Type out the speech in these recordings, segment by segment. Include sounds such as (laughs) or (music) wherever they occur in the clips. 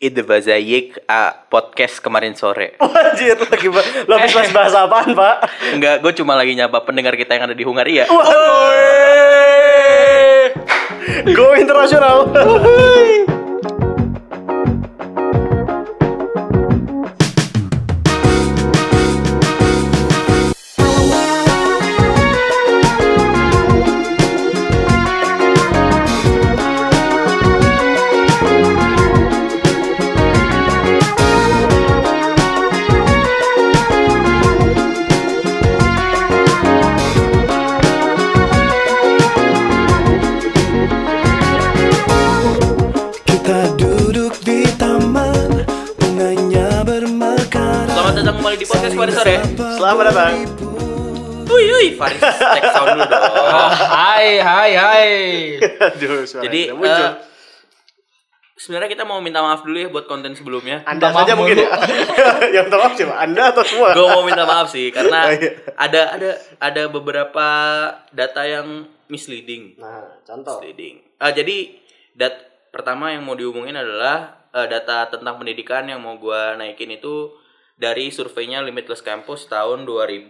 Ide Bazayik uh, podcast kemarin sore. (laughs) Anjir, lagi lo habis bahas bahasa apaan, Pak? Enggak, gue cuma lagi nyapa pendengar kita yang ada di Hungaria. Go internasional. Selamat datang. Wih, Faris, take sound dulu dong. (laughs) Hai, hai, hai. Aduh, suara Jadi, muncul. eh, sebenarnya kita mau minta maaf dulu ya buat konten sebelumnya. Anda minta saja mungkin ya. (laughs) Yang minta maaf siapa? Anda atau semua? gue mau minta maaf sih karena Oh, iya. ada ada ada beberapa data yang misleading. Nah, contoh. Misleading. Ah, jadi dat pertama yang mau diomongin adalah eh, data tentang pendidikan yang mau gua naikin itu dari surveinya Limitless Campus tahun 2000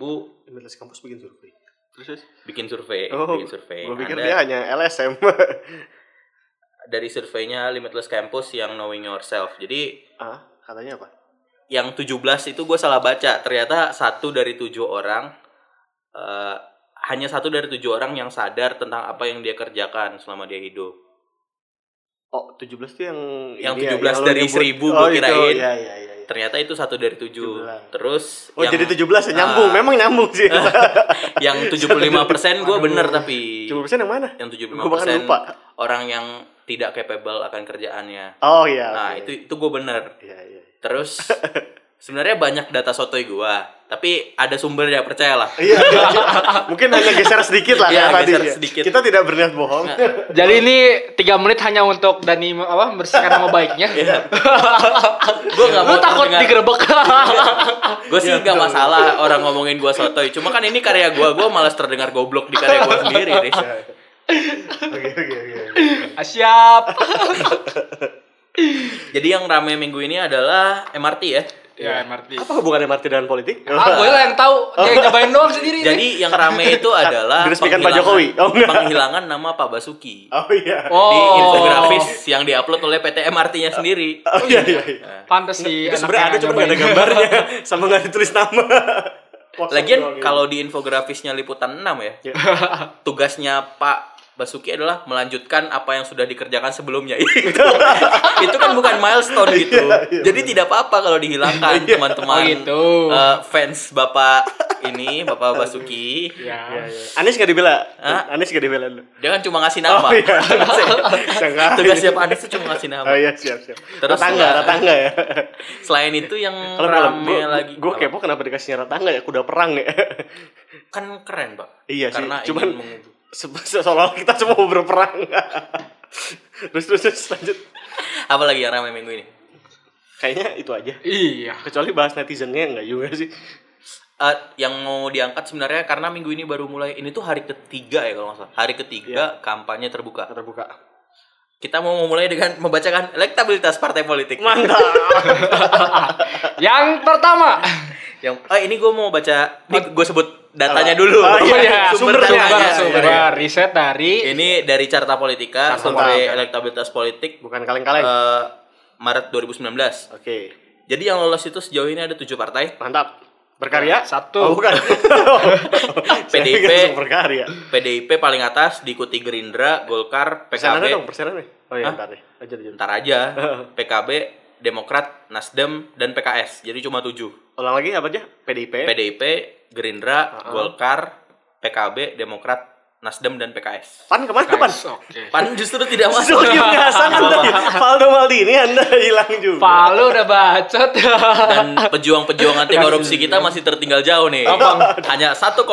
Universitas kampus bikin survei. terus bikin survei, Oh, bikin survei. gue pikir Ada- dia hanya LSM. (laughs) dari surveinya Limitless Campus yang Knowing Yourself. Jadi ah, katanya apa? yang 17 itu gue salah baca. Ternyata satu dari tujuh orang eh, hanya satu dari tujuh orang yang sadar tentang apa yang dia kerjakan selama dia hidup. Oh, 17 tuh yang Yang ini ya, 17 lo dari nyebut. 1000 oh, gua itu. kirain. Iya, iya. iya. Ternyata itu satu dari tujuh. 17. Terus Oh, yang, jadi 17 ya nyambung. Ah. Memang nyambung sih. (laughs) yang 75 persen gue bener tapi 70% yang mana? yang 75 Gua bahkan persen lupa. orang yang tidak capable akan kerjaannya. Oh iya. Nah oke. itu itu gue bener. Iya, iya. Terus (laughs) sebenarnya banyak data sotoy gua, tapi ada sumbernya percayalah. Iya, iya, iya. mungkin hanya geser sedikit lah Iya, kayak tadi. geser ya. sedikit. Kita tidak berniat bohong. Jadi ini tiga menit hanya untuk Dani apa membersihkan nama baiknya. Iya. (laughs) Gua nggak mau takut terdengar- digerebek. Gue sih nggak masalah orang ngomongin gua sotoy. Cuma kan ini karya gua, gua malas terdengar goblok di karya gua sendiri. Riz. Oke, oke, oke. Ah, Siap. (laughs) Jadi yang rame minggu ini adalah MRT ya. Ya, MRT. Apa hubungannya Marti dengan politik? Ah, gue lah yang tahu. Dia yang nyobain doang (laughs) sendiri. nih. Jadi yang rame itu adalah Diresmikan Pak penghilangan- Jokowi? Oh, penghilangan nama Pak Basuki. Oh iya. Oh. Di infografis yang diupload oleh PT MRT-nya sendiri. Oh iya, iya. iya. pantas sih. Itu sebenarnya ada cuma nggak ada gambarnya (laughs) sama nggak ditulis nama. Lagian gitu. kalau di infografisnya liputan 6 ya, Ya. tugasnya Pak Basuki adalah melanjutkan apa yang sudah dikerjakan sebelumnya. (laughs) itu, itu kan bukan milestone gitu. Iya, iya, Jadi tidak apa-apa kalau dihilangkan teman-teman. Oh, gitu. eh, fans Bapak ini, Bapak Basuki. Ya. Iya, iya. Anies nggak dibela? Hah? Anies nggak dibela lu? Dia kan cuma ngasih nama. Oh iya. Tugasnya Pak Anies itu cuma ngasih nama. Oh iya, siap, siap. Terus Ratangga, ya. ratangga ya. Selain itu yang Kalau kalau rame gua- lagi. Gue kepo kenapa dikasihnya ratangga ya? Kuda perang ya. kan keren, Pak. Iya sih, Karena cuman seolah kita semua mau berperang. (laughs) terus, terus, terus lanjut. apa lagi yang rame minggu ini? Kayaknya itu aja. Iya. Kecuali bahas netizennya enggak juga sih. Eh, yang mau diangkat sebenarnya karena minggu ini baru mulai ini tuh hari ketiga ya kalau nggak salah hari ketiga kampanye terbuka Terbuka. kita mau memulai dengan membacakan elektabilitas partai politik Mantap. (laughs) Yang pertama. Yang oh ini gue mau baca ini gue sebut datanya dulu Oh, Oh iya, sumber sumber datanya sumber, Sumber riset dari ini dari Carta Politika Carta survei Politika. elektabilitas politik Bukan kaleng-kaleng. eh, Maret 2019 Oke. jadi yang lolos itu sejauh ini ada tujuh partai Mantap. Berkarya? Satu. Oh, bukan. (laughs) PDIP. (laughs) berkarya. PDIP paling atas diikuti Gerindra Golkar PKB dong, persenannya. Oh iya, Hah? bentar deh. Ntar aja (laughs) PKB Demokrat Nasdem dan PKS jadi cuma tujuh Ulang lagi apa aja? PDIP. PDIP, Gerindra, Uh-uh. Golkar, PKB, Demokrat, Nasdem dan PKS. Pan ke mana Pan? Oke. Pan justru tidak (laughs) masuk. Zulkifli Hasan Anda, Valdo Maldini Anda hilang juga. Palu udah bacot. Dan pejuang-pejuang anti korupsi kita masih tertinggal jauh nih. Hanya 1,4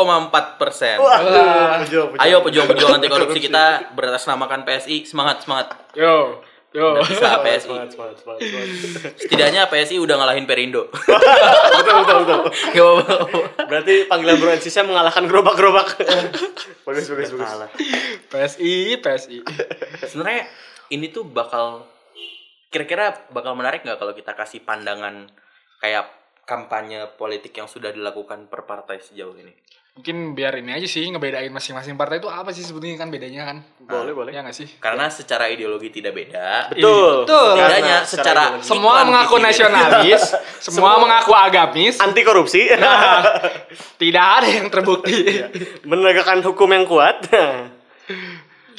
persen. Waduh, pejuang, pejuang. Ayo pejuang-pejuang anti korupsi kita beratasnamakan PSI semangat semangat. Yo. Yo. Nggak bisa PSI. semangat, semangat, semangat, semangat. Setidaknya PSI udah ngalahin Perindo. (laughs) betul, betul, betul. Gak apa-apa. Berarti panggilan Bro Ensisnya mengalahkan gerobak-gerobak. (laughs) bagus, bagus, bagus. PSI, PSI. Sebenarnya ini tuh bakal kira-kira bakal menarik nggak kalau kita kasih pandangan kayak kampanye politik yang sudah dilakukan per partai sejauh ini? Mungkin biar ini aja sih ngebedain masing-masing partai itu apa sih sebetulnya kan bedanya kan? Boleh, boleh. Ya nggak sih? Karena secara ideologi tidak beda. Betul. Betul. Setidaknya Karena secara ideologi. Semua mengaku nasionalis, (laughs) semua mengaku agamis. anti korupsi, Nah, (laughs) tidak ada yang terbukti. menegakkan hukum yang kuat. (laughs)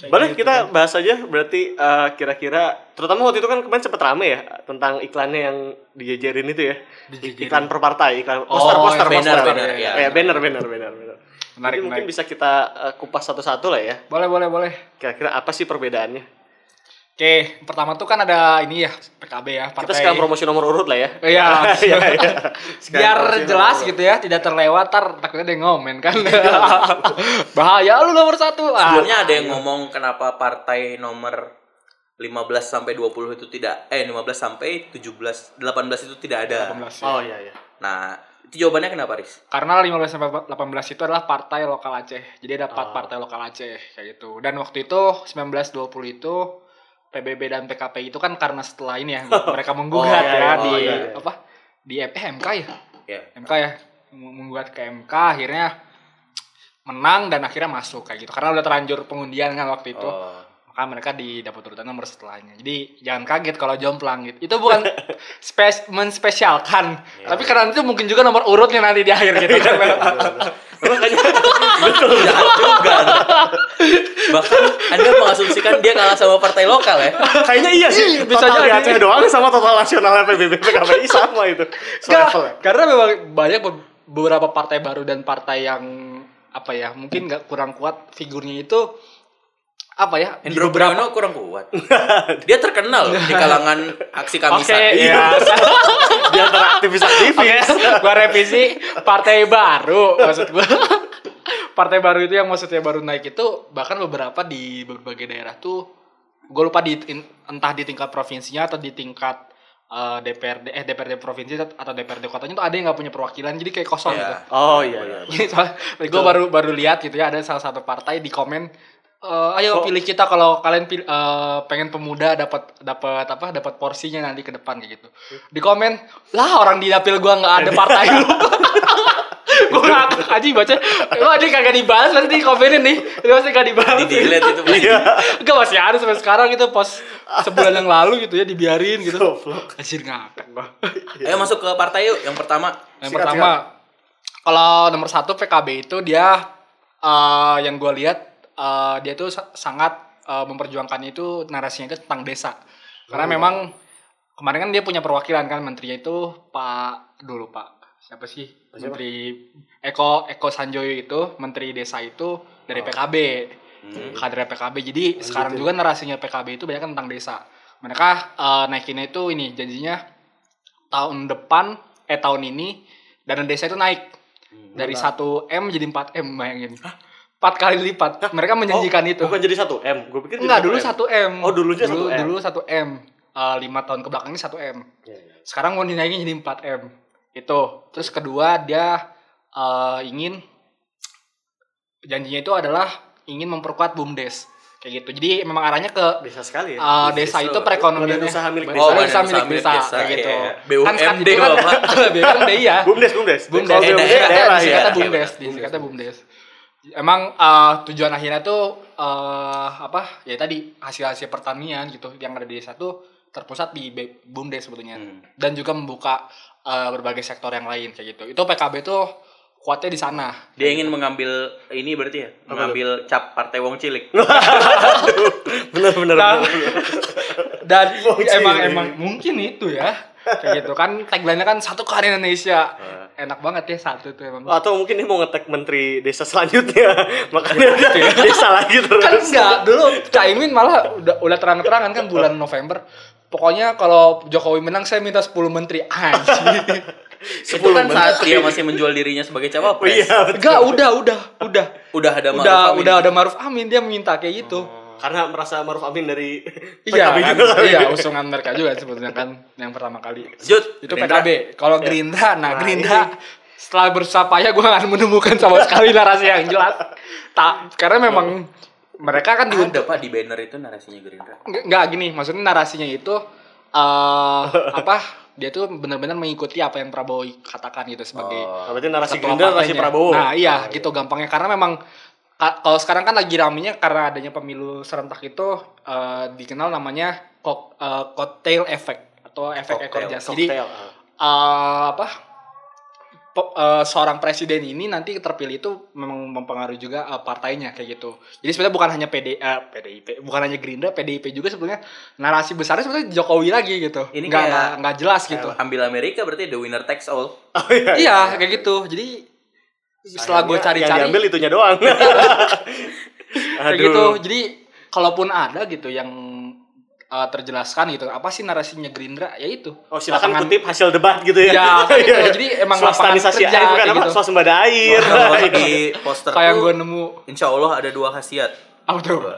Boleh gitu kita bahas aja berarti eh, kira-kira terutama waktu itu kan kemarin sempat rame ya tentang iklannya yang dijejerin itu ya. Dijejerin. Iklan per partai, iklan Oh, poster banner, poster. banner, ya, ya. banner banner banner banner. Menarik, Jadi mungkin menarik. bisa kita eh, kupas satu-satu lah ya. Boleh, boleh, boleh. Kira-kira apa sih perbedaannya? Oke, pertama tuh kan ada ini ya, PKB ya, Kita partai. sekarang promosi nomor urut lah ya. Iya. (laughs) Iya, iya. (laughs) Biar jelas gitu ya, tidak terlewat, tar takutnya dia ngomen kan. (laughs) Bahaya lu nomor satu. Ah. Sebelumnya ada yang ngomong kenapa partai nomor 15 sampai 20 itu tidak eh 15 sampai 17 18 itu tidak ada. 18 ya. Oh iya iya. Nah, itu jawabannya kenapa, Riz? Karena 15 sampai 18 itu adalah partai lokal Aceh. Jadi ada empat partai lokal Aceh kayak gitu. Dan waktu itu 1920 itu PBB dan PKP itu kan karena setelah ini ya (laughs) mereka menggugat Oh, ya di Oh, iya, iya. apa? Di eh, MK ya. Ya. MK ya menggugat ke MK akhirnya menang dan akhirnya masuk kayak gitu karena udah terlanjur pengundian kan waktu itu Oh. maka mereka di dapat urutan nomor setelahnya jadi jangan kaget kalau jomplang gitu itu bukan (laughs) spes menspesialkan tapi karena itu mungkin juga nomor urutnya nanti di akhir gitu (laughs) kan Jahat juga. Bahkan Anda mengasumsikan dia kalah sama partai lokal ya. Kayaknya iya sih. Ih, bisa total jadi. Aceh doang sama total nasionalnya PBB PKPI (laughs) sama itu. Selevel ya. karena memang banyak be- beberapa partai baru dan partai yang apa ya mungkin nggak kurang kuat figurnya itu apa ya di Hendro Priyono kurang kuat. Dia terkenal loh di kalangan aksi Oke, kamisan. iya. Di antara aktivis-aktivis. Oke, gua revisi partai baru maksud gua. Partai baru itu yang maksudnya baru naik itu bahkan beberapa di berbagai daerah tuh gue lupa di in- entah di tingkat provinsinya atau di tingkat eh, DPRD eh DPRD provinsi atau DPRD kotanya tuh ada yang nggak punya perwakilan jadi kayak kosong Iya. gitu. Oh iya iya. gue baru baru lihat gitu ya ada salah satu partai di komen eh, ayo Oh. pilih kita kalau kalian pil- eh, pengen pemuda dapat dapat apa dapat porsinya nanti ke depan kayak gitu di komen lah orang di dapil gua nggak ada (laughs) partai lu (laughs) gue ngakak aja baca wah dia kagak dibalas nanti di komenin nih dia pasti gak dibalas Di delete itu. Iya. Gak masih ada sampai sekarang gitu pos sebulan yang lalu gitu ya dibiarin gitu Goblok. anjir ngakak gua Ayo masuk ke partai yuk. Yang pertama. yang Sikat, pertama kalau nomor satu PKB itu dia eh, yang gue lihat eh, dia tuh sa- sangat eh, memperjuangkan itu narasinya itu tentang desa karena memang kemarin kan dia punya perwakilan kan menterinya itu Pak dulu Pak siapa sih? Menteri Eko Eko Sanjoyo itu menteri desa itu dari PKB kader PKB jadi sekarang juga narasinya PKB itu banyak tentang desa. Mereka eh, naikinnya itu ini janjinya tahun depan eh tahun ini dana desa itu naik. Dari 1 m jadi 4 m bayangin. 4 kali lipat. Mereka menjanjikan itu. Bukan jadi 1 M. Gue pikir enggak dulu 1 1 m. Oh, dulunya dulu 1M. dulu 1 m. Lima tahun ke belakang ini 1 m. Iya, iya. sekarang mau dinaikin jadi 4 m itu terus kedua dia eh, ingin janjinya itu adalah ingin memperkuat bumdes kayak gitu jadi memang arahnya ke Desa sekali ya. eh, desa itu perekonomian usaha milik Oh, desa. usaha usaha milik desa, desa, kayak gitu iya. kan BUMD, kan Bapak. (laughs) BUMD ya Bumdes, bumdes. bumdes Eh, BUMD daerah, daerah disingkatnya ya. bumdes Iya, disingkatnya bumdes emang eh, tujuan akhirnya tuh eh, apa ya tadi hasil-hasil pertanian gitu yang ada di desa tuh terpusat di bumdes sebetulnya Hmm. dan juga membuka eh, berbagai sektor yang lain kayak gitu itu PKB tuh kuatnya di sana Dia ingin mengambil ini berarti ya, mengambil cap partai Wong Cilik. (laughs) Bener bener. Nah, bener. dan (laughs) Wong emang Cilik. emang mungkin itu ya kayak gitu kan tagline-nya kan satu ke Indonesia enak banget ya satu tuh emang Atau mungkin dia mau ngetek menteri desa selanjutnya. (laughs) Makanya dia desa lagi terus. kan enggak dulu Caimin malah udah udah terang-terangan kan bulan November pokoknya kalau Jokowi menang saya minta 10 menteri. Anjir (laughs) Itu kan saat dia masih menjual dirinya sebagai Oh cawapres. iya, betul. enggak udah udah udah. Udah ada Ma'ruf udah Amin. udah ada Maruf Amin dia minta kayak gitu. Karena merasa Maruf Amin dari (laughs) iya PKB kan? juga iya usungan mereka juga sebetulnya kan yang pertama kali. Jut, itu Gerindra. PKB. Kalau Gerindra nah Nah, Gerindra setelah berusaha payah gue gak menemukan sama sekali narasi yang jelas. Tak karena memang mereka kan di Ada pak di banner itu narasinya Gerindra. Nggak, gini, maksudnya narasinya itu eh (laughs) apa dia tuh benar-benar mengikuti apa yang Prabowo katakan gitu sebagai Nah, berarti narasi Gerindra narasi. Prabowo. Nah, iya Oh, gitu gampangnya karena memang ka- kalau sekarang kan lagi ramenya karena adanya pemilu serentak itu eh, dikenal namanya kok, eh, cocktail effect atau efek ekor Cocktail, jas. Jadi Cocktail, eh, apa eh, seorang presiden ini nanti terpilih itu memang mempengaruhi juga eh, partainya kayak gitu. Jadi sebenarnya bukan hanya PD, eh, PDIP, bukan hanya Gerindra, PDIP juga sebenarnya narasi besarnya sebenarnya Jokowi lagi gitu. Ini nggak kayak- nggak- nggak jelas gitu. Ambil Amerika berarti the winner takes all. Oh, iya, iya kayak gitu. Jadi setelah gue cari-cari yang diambil itunya doang. (laughs) (laughs) kayak Aduh. gitu. Jadi kalaupun ada gitu yang eh, terjelaskan gitu, apa sih narasinya Gerindra? Ya itu. Oh silakan Lapangan- kutip hasil debat gitu ya. Ya, (laughs) gitu. Jadi emang swastanisasi kerja, air bukan kayak apa? gitu. Swasembada air. Kalau di poster Kayak gue nemu insya Allah ada dua khasiat.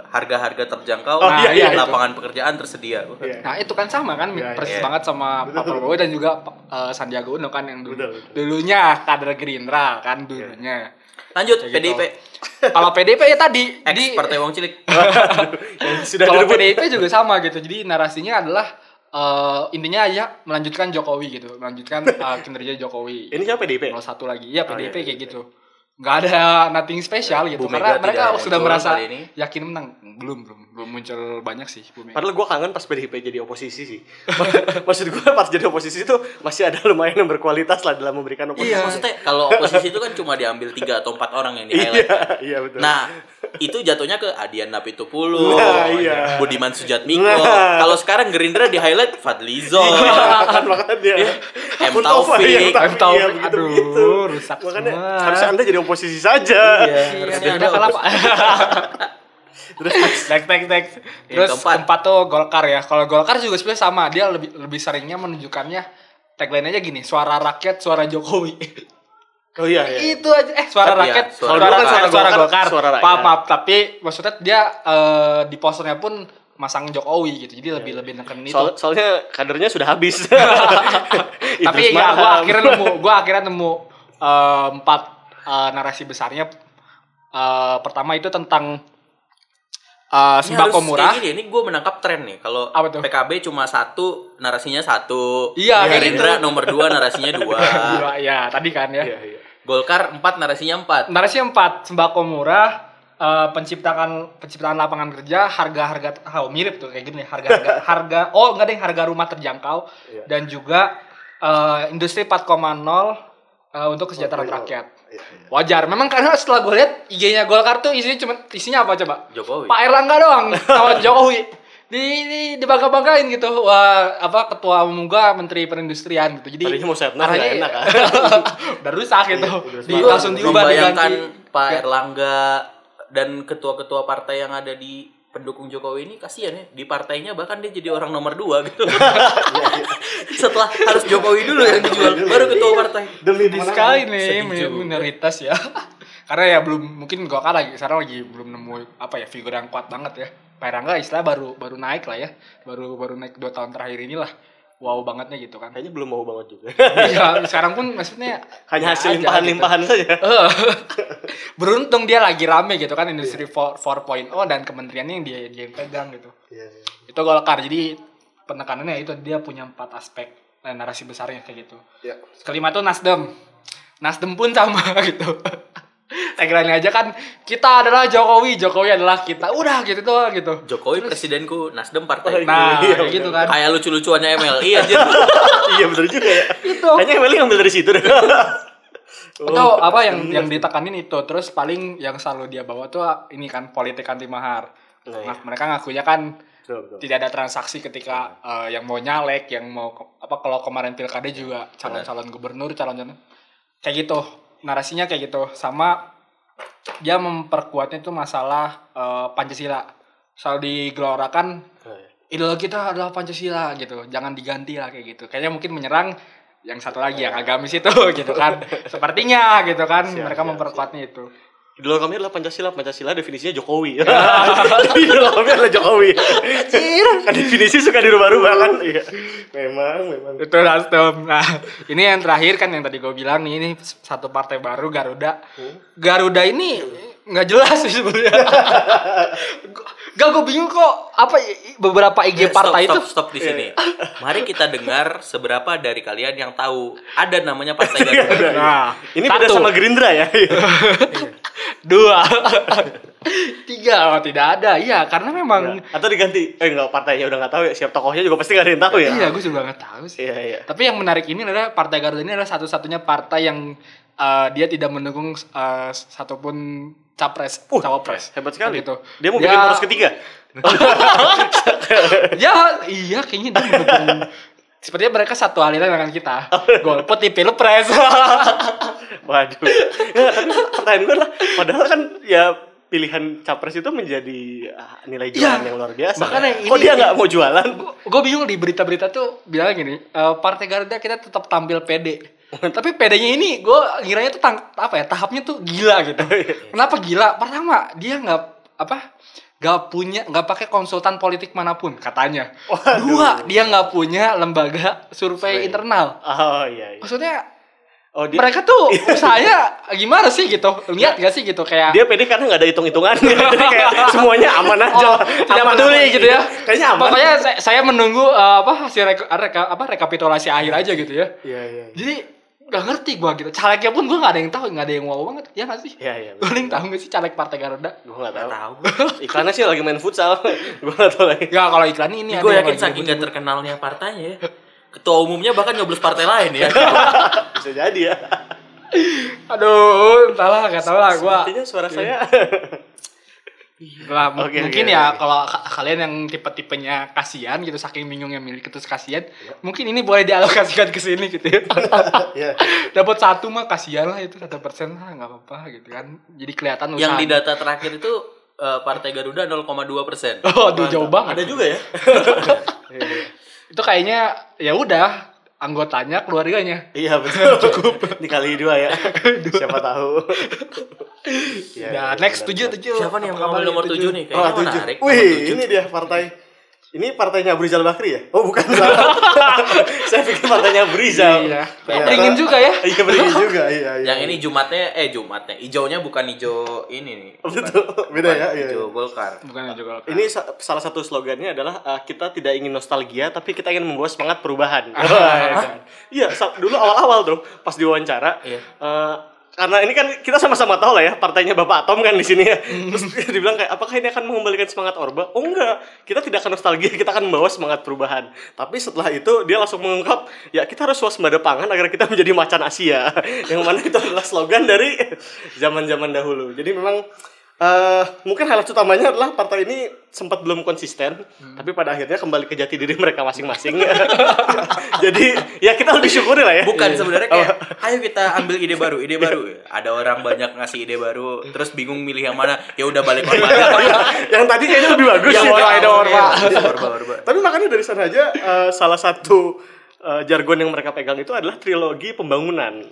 Harga-harga terjangkau, Oh, iya, iya, itu. lapangan pekerjaan tersedia. Iya. Nah itu kan sama kan Iya, persis iya. banget sama Pak Prabowo dan juga uh, Sandiaga Uno kan yang dulu Betul, betul. dulunya kader Gerindra kan dulunya. Lanjut Kayak gitu. Kalau PDIP ya tadi, ex jadi Partai Wong Cilik. (laughs) Sudah kalau. PDIP juga sama gitu. Jadi narasinya adalah uh, intinya aja melanjutkan Jokowi gitu, melanjutkan uh, kinerja Jokowi. Ini siapa PDIP? Kalau satu lagi, ya PDIP iya, kayak gitu. Nggak ada nothing special gitu Bu karena mereka sudah merasa ini. yakin menang. Belum belum belum muncul banyak sih Bu Mega. Padahal gue kangen pas PDIP jadi oposisi sih. (laughs) Maksud gue pas jadi oposisi itu masih ada lumayan yang berkualitas lah dalam memberikan oposisi. Iya. Maksudnya kalau oposisi itu kan cuma diambil tiga atau empat orang yang di highlight. Iya, iya betul. Nah, itu jatuhnya ke Adian Napitupulu, Nah, iya. Budiman Sujatmiko. Nah. Kalau sekarang Gerindra di highlight Fadlizon, kan makanya M. Mustafa Taufik. yang M. Taufik, Iya, begitu, aduh, rusak makanya semua. harusnya anda jadi oposisi saja Iya, Iya, harusnya udah ada kalah Pak. (laughs) Terus next next next. Terus keempat. keempat. tuh Golkar ya. Kalau Golkar juga sebenarnya sama, dia lebih lebih seringnya menunjukkannya tagline aja gini, suara rakyat, suara Jokowi. (laughs) oh iya, iya. Itu aja eh suara Tapi ya, rakyat, suara- suara, kan rakyat, suara suara Golkar, suara rakyat. Maaf, maaf, tapi maksudnya dia eh, di posternya pun masang Jokowi gitu. Jadi lebih lebih nekenin itu. Soal, soalnya kadernya sudah habis (laughs) tapi ya gua akhirnya nemu gua akhirnya nemu eh, empat eh, narasi besarnya Eh, pertama itu tentang eh, Ini sembako harus murah gini, ini gue menangkap tren nih. Kalau? PKB cuma satu, narasinya satu. Iya, kayak Gerindra gitu. nomor dua, narasinya (laughs) dua. Dua, ya tadi kan ya Iya, iya. Golkar empat, narasinya empat. narasi empat sembako murah eh, penciptaan penciptaan lapangan kerja harga-harga oh, mirip tuh kayak gini harga-harga (laughs) harga oh enggak deh harga rumah terjangkau Iya. dan juga eh, industri 4,0 eh, untuk kesejahteraan iya. rakyat Iya, iya. wajar memang karena setelah gue lihat IG-nya Golkar tuh isinya cuma isinya apa coba Jokowi. Pak Erlangga doang sama Jokowi di, di dibangga-banggain gitu wah apa ketua umum gua menteri perindustrian gitu jadi Tadinya mau arahnya nggak enak, kan? (laughs) udah rusak gitu udah di, langsung diubah diganti Pak. Erlangga dan ketua-ketua partai yang ada di pendukung Jokowi ini kasihan ya. Di partainya bahkan dia jadi orang nomor dua gitu. (laughs) Setelah harus Jokowi dulu yang dijual baru ketua partai. Demi sekali nih mi- juga. minoritas ya. (laughs) Karena ya belum mungkin gua kan lagi sekarang lagi belum nemu apa ya figur yang kuat banget ya. Pak Erlangga istilah baru baru naik lah ya. Baru baru naik dua tahun terakhir inilah. Wow bangetnya gitu kan. Kayaknya belum mau banget juga. ya sekarang pun maksudnya Hanya ya hasil limpahan-limpahan saja. gitu. Eh, (laughs) beruntung dia lagi rame gitu kan industri 4 4.0 dan kementeriannya yang dia dia yang pegang gitu. Iya, iya. itu Golkar. Jadi penekanannya itu dia punya empat aspek eh, narasi besarnya kayak gitu. Iya. kelima tuh Nasdem. Nasdem pun sama (laughs) gitu. Tagline aja kan kita adalah Jokowi Jokowi adalah kita. Udah gitu doang gitu. Jokowi presidenku Nasdem Oh, partai. Nah Iya, kayak gitu kan. Kayak lucu-lucuannya MLI aja (laughs) iya bener juga ya. itu Kayaknya Emily ngambil dari situ deh. (laughs) itu apa yang yang ditekanin itu terus paling yang selalu dia bawa tuh ini kan politik anti mahar Nah, Nah, mereka ngakunya kan Betul, betul. tidak ada transaksi ketika eh, yang mau nyalek, yang mau apa kalau kemarin pilkada juga calon-calon gubernur, calon-calon kayak gitu. Narasinya kayak gitu. Sama dia memperkuatnya itu masalah eh, Pancasila. Selalu digelorakan Nah, iya. idola kita adalah Pancasila gitu. Jangan diganti lah kayak gitu. Kayaknya mungkin menyerang yang satu lagi yang agamis itu (laughs) gitu kan. (laughs) Sepertinya gitu kan. Siap, Mereka siap, memperkuatnya itu. Idola kami adalah Pancasila. Pancasila definisinya Jokowi. (laughs) Idola kami adalah Jokowi. kan definisi suka dirubah-rubah kan? Iya. Memang, memang. Itu Nasdem. Nah, ini yang terakhir kan yang tadi gue bilang nih, ini satu partai baru Garuda. Garuda ini nggak jelas sih sebenarnya. Gak gue bingung kok apa beberapa IG Eh, partai stop, itu stop, stop di sini. Mari kita dengar seberapa dari kalian yang tahu ada namanya Partai Garuda. Nah, Ini beda satu, sama Gerindra ya. (laughs) dua, (laughs) tiga, oh, tidak ada. Iya, karena memang Atau diganti. Eh enggak partainya udah nggak tahu ya. Siap tokohnya juga pasti nggak ada yang tahu ya. iya, gue juga nggak tahu sih. Iya, iya. Tapi yang menarik ini adalah Partai Garuda ini adalah satu-satunya partai yang uh, dia tidak mendukung uh, satupun capres, Uh, cawapres. Hebat sekali. Gitu. Dia mau bikin poros ketiga. (laughs) ya, iya kayaknya dia mendukung. Sepertinya mereka satu aliran dengan kita. Golput di pilpres. (laughs) Waduh. Ya, tapi pertanyaan gue lah, padahal kan ya pilihan capres itu menjadi ah, nilai jualan Iya. yang luar biasa. Makanya Kok ini- dia nggak mau jualan? gue bingung di berita-berita tuh bilang gini, eh, Partai Garuda kita tetap tampil pede. (laughs) Tapi pedenya ini gue ngiranya tuh tang, apa ya tahapnya tuh gila gitu. (laughs) Kenapa gila? Pertama dia nggak apa nggak punya nggak pakai konsultan politik mana pun katanya. Waduh. Dua dia nggak punya lembaga survei internal. Oh iya. iya. Maksudnya Oh dia mereka tuh (laughs) usahanya gimana sih gitu? Lihat gak sih gitu kayak dia pede karena nggak ada hitung-hitungan. Jadi kayak semuanya aman aja. Oh, tidak Aman, peduli aman. gitu ya. Kayaknya aman. Pokoknya saya, saya menunggu eh, apa hasil reka, reka- apa rekapitulasi akhir aja gitu ya. Iya iya. Jadi gak ngerti gua gitu. Calegnya pun gua gak ada yang tahu, gak ada yang wow banget. Ya gak sih? Iya iya. Yang tahu gak sih caleg Partai Garuda? Gue nggak tahu. Tahu. Iklannya sih lagi main futsal. (laughs) Gue nggak tahu lagi. Ya kalau iklan ini ada Gue yang yakin lagi saking gak terkenalnya partainya ya. Ketua umumnya bahkan nyoblos partai lain ya. (laughs) Bisa jadi ya. Aduh, entahlah gak tau lah gua. Sepertinya suara saya. (laughs) Lah, m- Oke, mungkin oke, ya oke. kalau ka- kalian yang tipe-tipenya kasihan gitu saking bingungnya milih terus kasihan, mungkin ini boleh dialokasikan ke sini gitu ya. (laughs) Iya. Dapat satu mah kasihan lah itu satu persen lah nggak apa-apa gitu kan. Jadi kelihatan Yang usaha. di data terakhir itu eh, Partai Garuda 0,2 persen. (laughs) Oh, aduh jauh banget. Ada juga ya. (laughs) Itu kayaknya ya udah anggotanya keluarganya. Iya (laughs) betul. Cukup. Dikali dua ya. Siapa tahu. Iya, Ya, iya, next tujuh tujuh. Siapa nih yang mengambil nomor nih, 7 nih? Oh, Kayaknya tujuh. menarik. Wih, tujuh. ini dia partai. Ini partainya Brizal Bakri ya? Oh, bukan. (laughs) Saya pikir partainya Brizal. Iya. Ternyata- Beringin juga ya. Iya, beringin juga. (laughs) Iya, iya. Yang ini Jumatnya eh Jumatnya hijaunya bukan hijau ini nih. Bukan- Betul. Beda bukan ya, iya, Hijau iya. Golkar. Bukan juga. Ini sa- salah satu slogannya adalah uh, kita tidak ingin nostalgia tapi kita ingin membawa semangat perubahan. Wah, (laughs) Iya, dulu awal-awal tuh pas diwawancara Iya. uh, karena ini kan kita sama-sama tahu lah ya partainya Bapak Atom kan di sini ya. Terus dia dibilang kayak apakah ini akan mengembalikan semangat Orba? Oh enggak, kita tidak akan nostalgia, kita akan membawa semangat perubahan. Tapi setelah itu dia langsung mengungkap, ya kita harus waspada pangan agar kita (laughs) menjadi macan Asia. Yang mana itu adalah slogan dari (laughs) zaman-zaman dahulu. Jadi memang eh mungkin highlight utamanya adalah partai ini sempat belum konsisten, tapi pada akhirnya kembali ke jati diri mereka masing-masing. (laughs) Jadi ya kita lebih syukuri lah ya. Bukan sebenarnya kayak ayo kita ambil ide baru, ide baru. Ada orang banyak ngasih ide baru, terus bingung milih yang mana. Ya udah balik (laughs) orba. yang tadi kayaknya lebih bagus ya. Orba, ada Orba. Iya, Orba, Orba. Tapi makanya dari sana aja eh, salah satu eh, jargon yang mereka pegang itu adalah trilogi pembangunan.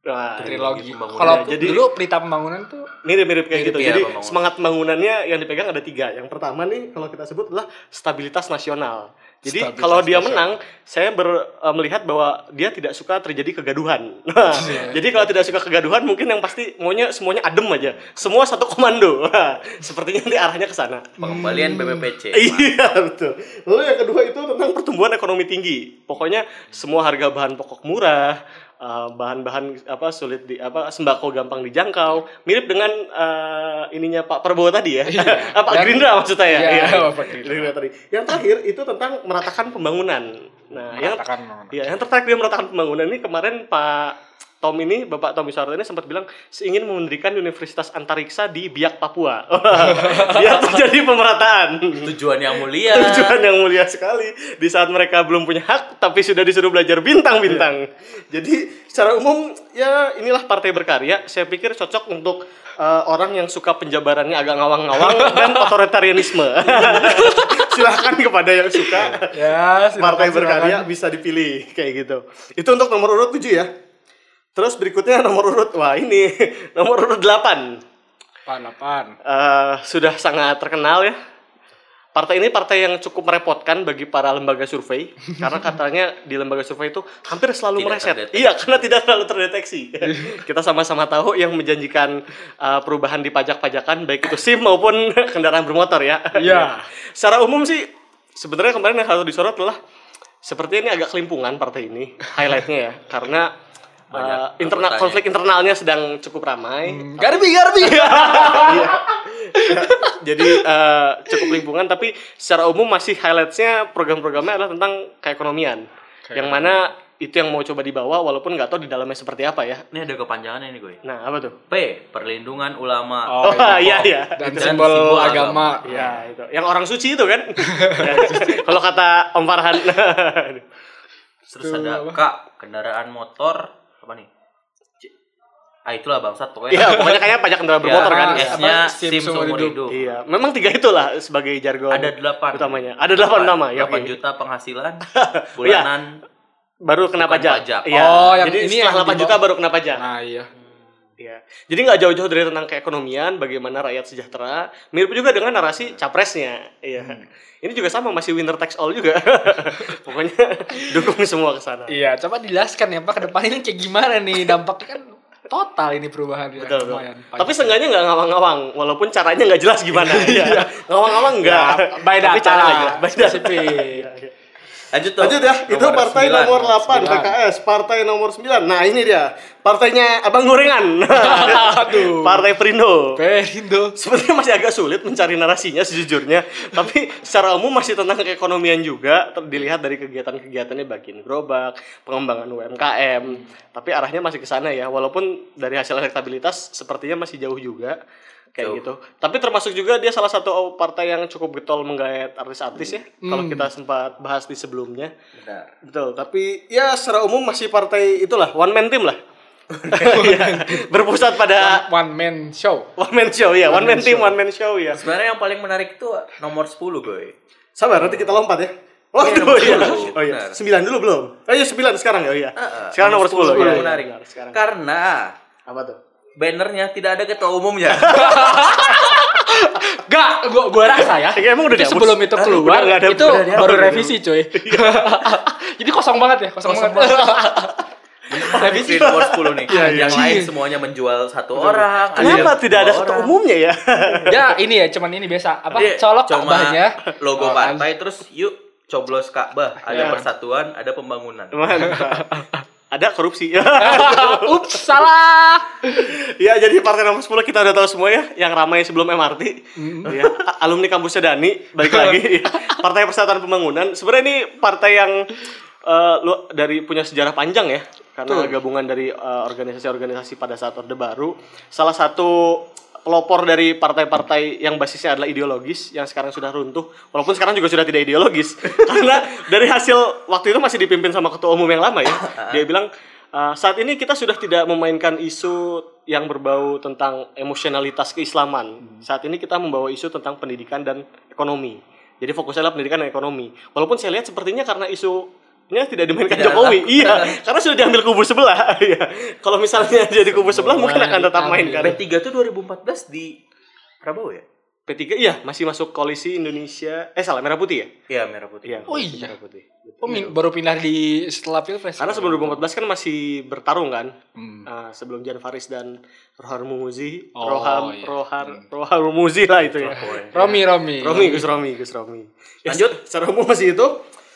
Nah, Trilogi. pembangunan. Kalau Ya, jadi- dulu pelita pembangunan tuh mirip-mirip kayak Mirip gitu. ya, Jadi pembangunan. semangat pembangunannya yang dipegang ada tiga. Yang pertama nih kalau kita sebut adalah stabilitas nasional. Jadi Stabilitas kalau dia nasional. menang, saya ber- eh, melihat bahwa dia tidak suka terjadi kegaduhan. (laughs) Nah, Jadi kalau tidak suka kegaduhan, mungkin yang pasti maunya semuanya adem aja. Semua satu komando. Wah, (laughs) Sepertinya nanti arahnya ke sana. Pengembalian BPPC. (laughs) Iya betul. Lalu yang kedua itu tentang pertumbuhan ekonomi tinggi. Pokoknya semua harga bahan pokok murah, eh, bahan-bahan apa sulit di apa sembako gampang dijangkau. Mirip dengan eh, ininya Pak Prabowo tadi ya. (laughs) Pak Dan- Gerindra maksudnya ya. Iya, Iya. Pak Gerindra. Tadi. Yang terakhir itu tentang meratakan pembangunan. Nah, yang Meratakan pembangunan. Iya, yang tertarik dia meratakan pembangunan ini kemarin Pak Tom ini, Bapak Tommy Soeharto ini sempat bilang ingin mendirikan Universitas Antariksa di Biak Papua. (laughs) Biar terjadi pemerataan. Tujuan yang mulia. Tujuan yang mulia sekali di saat mereka belum punya hak tapi sudah disuruh belajar bintang-bintang. Jadi secara umum ya inilah partai berkarya. Saya pikir cocok untuk eh, orang yang suka penjabarannya agak ngawang-ngawang (laughs) dan otoritarianisme. (laughs) Silahkan kepada yang suka Ya, silakan, partai berkarya bisa dipilih kayak gitu. Itu untuk nomor urut 7 ya. Terus berikutnya nomor urut wah ini (laughs) nomor urut 8. Pan, pan. Eh, sudah sangat terkenal ya. partai ini partai yang cukup merepotkan bagi para lembaga survei (laughs) karena katanya di lembaga survei itu hampir selalu Tidak meleset. terdeteksi. Iya, karena tidak terlalu terdeteksi. (laughs) Kita sama-sama tahu yang menjanjikan uh, perubahan di pajak-pajakan baik itu SIM maupun kendaraan bermotor ya. Iya. Secara umum sih sebenarnya kemarin yang harus disorot adalah sepertinya ini agak kelimpungan partai ini highlightnya ya karena uh, internal anggotanya. konflik internalnya sedang cukup ramai. Garbi, Garbi. (laughs) Iya. (laughs) Jadi eh, cukup lingkungan tapi secara umum masih highlightsnya program-programnya adalah tentang keekonomian. yang mana itu yang mau coba dibawa walaupun nggak tahu di dalamnya seperti apa ya. Ini ada kepanjangannya nih gue. Nah apa tuh? P. Perlindungan ulama. Oh, iya iya. Dan Dan simbol, simbol agama. Ya itu. Yang orang suci itu kan? (laughs) Kalau kata Om Farhan. Terus ada K. Kendaraan motor. Apa nih? C. Ah itulah bangsat pokoknya. Iya pokoknya kayaknya pajak kendaraan (laughs) bermotor Ya, kan. S. S-nya SIM SIM seumur hidup. hidup. Iya, memang tiga itulah sebagai jargon. Ada delapan. utamanya. Ada delapan nama ya. 8 oke. juta penghasilan (laughs) Iya. bulanan. Baru kena pajak. pajak. Iya. Oh, yang Jadi ini setelah yang 8 di juta baru kena pajak. Nah, iya. Iya. Jadi nggak jauh-jauh dari tentang keekonomian, bagaimana rakyat sejahtera. Mirip juga dengan narasi capresnya. Iya. Ini juga sama masih winner takes all juga. (laughs) Pokoknya dukung semua ke sana. Iya, coba dijelaskan ya Pak ke depan ini kayak gimana nih dampaknya kan total ini perubahan ya. Betul, betul. Lumayan. Tapi seenggaknya nggak ngawang-ngawang, walaupun caranya nggak jelas gimana. (laughs) Iya. Ngawang-ngawang nggak. Ya, by Tapi data, cara nggak jelas. By data. Lanjut tuh. Lanjut ya, itu partai sembilan. nomor 8 Sembilan. PKS, partai nomor 9. Nah, ini dia. Partainya Abang Gorengan. (laughs) Aduh. partai Perindo. Perindo. Sebenarnya masih agak sulit mencari narasinya sejujurnya, tapi secara umum masih tentang keekonomian juga, dilihat dari kegiatan-kegiatannya bagian gerobak, pengembangan UMKM. Tapi arahnya masih ke sana ya, walaupun dari hasil elektabilitas sepertinya masih jauh juga kayak Jauh. gitu. Tapi termasuk juga dia salah satu partai yang cukup getol menggait artis-artis ya. Kalau kita sempat bahas di sebelumnya. Benar. Betul, tapi ya secara umum masih partai itulah one man team lah. (laughs) Iya, Berpusat pada One man show. one man show ya, one, man, team, one man show ya. Sebenarnya yang paling menarik itu nomor 10 gue. Sabar, nanti kita lompat ya. Oh, Iya, iya, nomor iya. 10. Oh iya. 9 dulu belum? Oh iya, 9 sekarang ya. Oh iya. Sekarang nomor 10. yang Iya, iya, menarik. benar, sekarang. Karena Apa tuh? Bannernya tidak ada ketua umumnya. (laughs) Gak, gua, gua rasa ya. Kayaknya emang udah itu sebelum itu keluar, udah ada- itu udah dihapus. baru revisi cuy. (laughs) Jadi kosong banget ya, kosong, Kosong banget. (laughs) Revisi nomor 10 nih. Iya, iya. Yang lain semuanya menjual satu orang. ada Kenapa tidak ada ketua orang. umumnya ya? ya ini ya, cuman ini biasa. Apa? Iya, colok cuma Ka'bahnya. logo Oh, kan. partai terus yuk coblos Ka'bah. Ada Iya. persatuan, ada pembangunan. Mantap. Ada korupsi. (laughs) Ups, salah. ya, jadi partai nomor 10 kita udah tahu semua ya, yang ramai sebelum MRT. Hmm. Ya, alumni kampusnya Dani, balik lagi. ya. (laughs) Partai Persatuan Pembangunan. Sebenarnya ini partai yang lu- dari punya sejarah panjang ya, karena gabungan dari eh, organisasi-organisasi pada saat Orde Baru. Salah satu pelopor dari partai-partai yang basisnya adalah ideologis yang sekarang sudah runtuh walaupun sekarang juga sudah tidak ideologis. (laughs) Karena dari hasil waktu itu masih dipimpin sama ketua umum yang lama ya. (laughs) Dia bilang "Uh, saat ini kita sudah tidak memainkan isu yang berbau tentang emosionalitas keislaman. Saat ini kita membawa isu tentang pendidikan dan ekonomi. Jadi fokusnya adalah pendidikan dan ekonomi. Walaupun saya lihat sepertinya karena isu ini tidak dimainkan Tidak Jokowi tetap- iya karena sudah diambil kubu sebelah (laughs) iya kalau misalnya jadi kubu sebelah mungkin akan tetap main kan P3 tuh 2014 di Prabowo ya? P3 iya masih masuk koalisi Indonesia eh salah merah putih ya Iya, merah putih. iya Oh iya. merah putih Oh, min- baru pindah di setelah pilpres. karena sebelum 2014 kan masih bertarung kan Hmm. Ah, sebelum Jan Faris dan Rohar Muzi Oh, Roham iya. Rohar Rohar Muzi lah itu ya Romi, Romi. Romi Gus Romi Gus Romi Ya, Lanjut. secara umum masih itu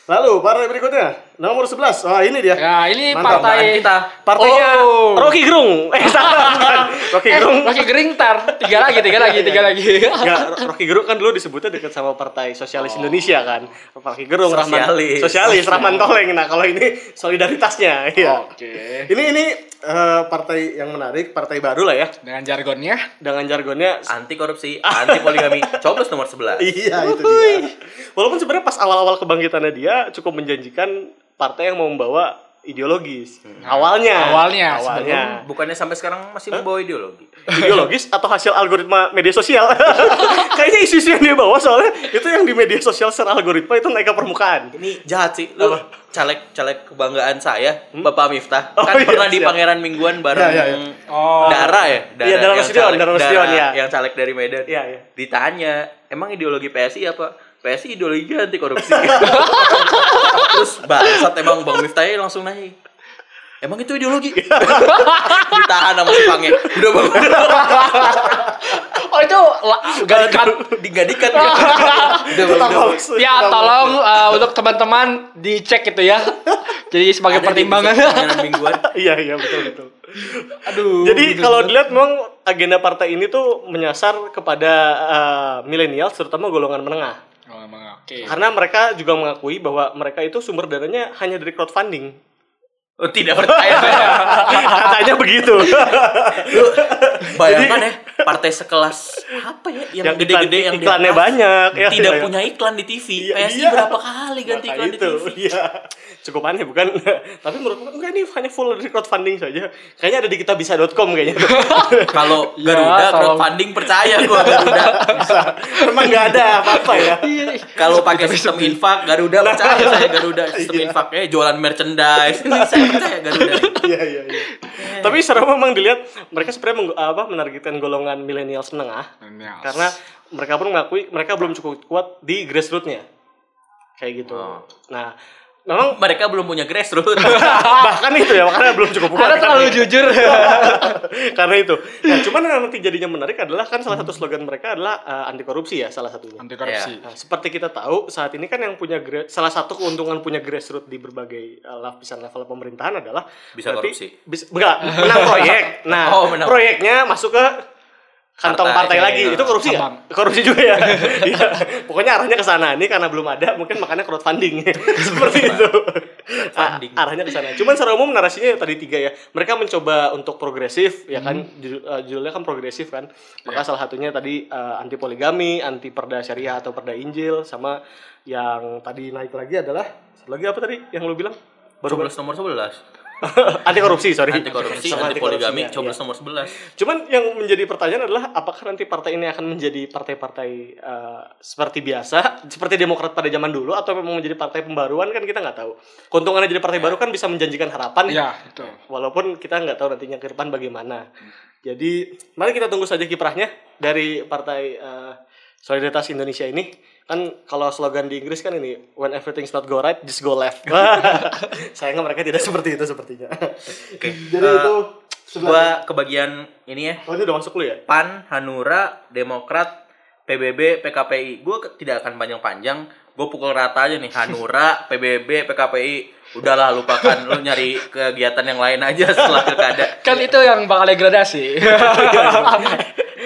lalu partai berikutnya nomor 11 wah ini dia Ya, ini Mantap, partai kita. partainya Oh. Rocky Gerung (laughs) eh salah bukan Rocky Eh, Gerung Rocky Gering tar. Tiga lagi, tiga lagi, tiga lagi. (laughs) Enggak, Rocky Gerung kan dulu disebutnya dekat sama Partai Sosialis Indonesia kan. Rocky Gerung Rahman Sosialis. Sosialis Rahman Toleng. Nah, kalau ini solidaritasnya iya. Oke. Ini ini eh, partai yang menarik, partai baru lah ya. Dengan jargonnya, Dengan jargonnya Anti korupsi, anti poligami. (laughs) Coblos nomor 11. Iya, itu dia. Walaupun sebenarnya pas awal-awal kebangkitannya dia cukup menjanjikan partai yang mau membawa ideologis. Awalnya. Awalnya, Awalnya. Bukannya sampai sekarang masih membawa ideologi. ideologis atau hasil algoritma media sosial. (laughs) Kayaknya isu-isu yang dia bawa soalnya itu yang di media sosial secara algoritma itu naik ke permukaan. Ini jahat sih. Lu caleg caleg kebanggaan saya, Bapak Miftah. Oh, kan iya, pernah di siap. Pangeran Mingguan bareng Iya, iya, Oh. Dara ya? Iya, Dara yang caleg- Dara Nasution, Dara iya. Yang caleg dari Medan. Iya, iya. Ditanya, emang ideologi PSI apa? PSI ideologi anti korupsi. (laughs) Terus bangsat emang Bang Miftah langsung naik. Emang itu ideologi? (laughs) Ditahan sama si Pange. Udah bang. Oh itu gadikan. Digadikan. (laughs) Udah bang. udah, Bang. Ya tolong uh, untuk teman-teman dicek itu ya. Jadi sebagai Ada pertimbangan. mingguan. Iya iya betul betul. Aduh. Jadi gitu, kalau gitu. dilihat memang agenda partai ini tuh menyasar kepada uh, milenial terutama golongan menengah. Oh, emang oke. Karena mereka juga mengakui bahwa mereka itu sumber dananya hanya dari crowdfunding. Oh, tidak (laughs) percaya. Katanya begitu. Lu bayangkan ya, partai sekelas apa ya yang Yang gede-gede iklan- yang di iklannya atas, banyak, ya, tidak ya. punya iklan di TV. Iya, PSI iya. berapa kali ganti Maka iklan di itu, TV? Iya. Cukup aneh bukan? (laughs) Tapi menurut gue enggak nih hanya full dari crowdfunding saja. Kayaknya ada di kitabisa.com kayaknya. (laughs) Kalau Ya, Garuda tolong. crowdfunding percaya gua Garuda. Emang enggak ada apa-apa ya. Iya. (laughs) Kalau pakai sistem infak Garuda percaya saya Garuda sistem Iya. infaknya jualan merchandise. Ini saya percaya Garuda. Iya iya iya. Tapi secara memang dilihat mereka sebenarnya apa menargetkan golongan milenial senengah karena mereka pun mengakui mereka belum cukup kuat di grassrootsnya kayak gitu. Oh. Nah, memang Mereka belum punya grassroots. (laughs) bahkan itu ya makanya belum cukup kuat. Karena terlalu jujur. (laughs) karena itu. Nah, cuman yang nanti jadinya menarik adalah kan salah satu slogan mereka adalah uh, anti korupsi ya salah satunya. Anti korupsi. Nah, seperti kita tahu saat ini kan yang punya gra- salah satu keuntungan punya grassroots di berbagai uh, lapisan level pemerintahan adalah Bisa berarti korupsi. Bisa, enggak, menang proyek. (laughs) Nah, Oh, menang. proyeknya masuk ke kantong Partai. partai, lagi. Nah. Itu korupsi ya? Korupsi juga ya. (laughs) Iya. Pokoknya arahnya ke sana. Ini karena belum ada, mungkin makanya crowdfunding. (laughs) Seperti itu. Ah, arahnya ke sana. Cuman secara umum narasinya ya tadi tiga ya. Mereka mencoba untuk progresif, ya kan? Judul- eh, judulnya kan progresif kan. Maka salah satunya tadi eh, anti poligami, anti perda syariah atau perda Injil, sama yang tadi naik lagi adalah satu lagi apa tadi yang lu bilang? Baru Coblos nomor 11. (laughs) anti korupsi, sorry. Anti korupsi, Sama anti poligami, korupsinya, coblos iya. nomor 11. Cuman yang menjadi pertanyaan adalah apakah nanti partai ini akan menjadi partai-partai eh, seperti biasa, seperti Demokrat pada zaman dulu atau memang menjadi partai pembaruan kan kita nggak tahu. Keuntungannya jadi partai baru kan bisa menjanjikan harapan, Ya, betul. walaupun kita nggak tahu nantinya ke depan bagaimana. Jadi mari kita tunggu saja kiprahnya dari partai eh, Solidaritas Indonesia ini. Kan kalau slogan di Inggris kan ini when everything's not go right, just go left. (laughs) Sayangnya mereka tidak seperti itu sepertinya. Oke. Jadi eh, itu gua kebagian ini ya. Oh ini udah masuk lu ya? PAN, Hanura, Demokrat, PBB, PKPI. Gue tidak akan panjang-panjang. Gue pukul rata aja nih. Hanura, (laughs) PBB, PKPI. Udahlah lupakan. Lu nyari kegiatan yang lain aja setelah (laughs) pilkada. Kan itu yang bakal degradasi.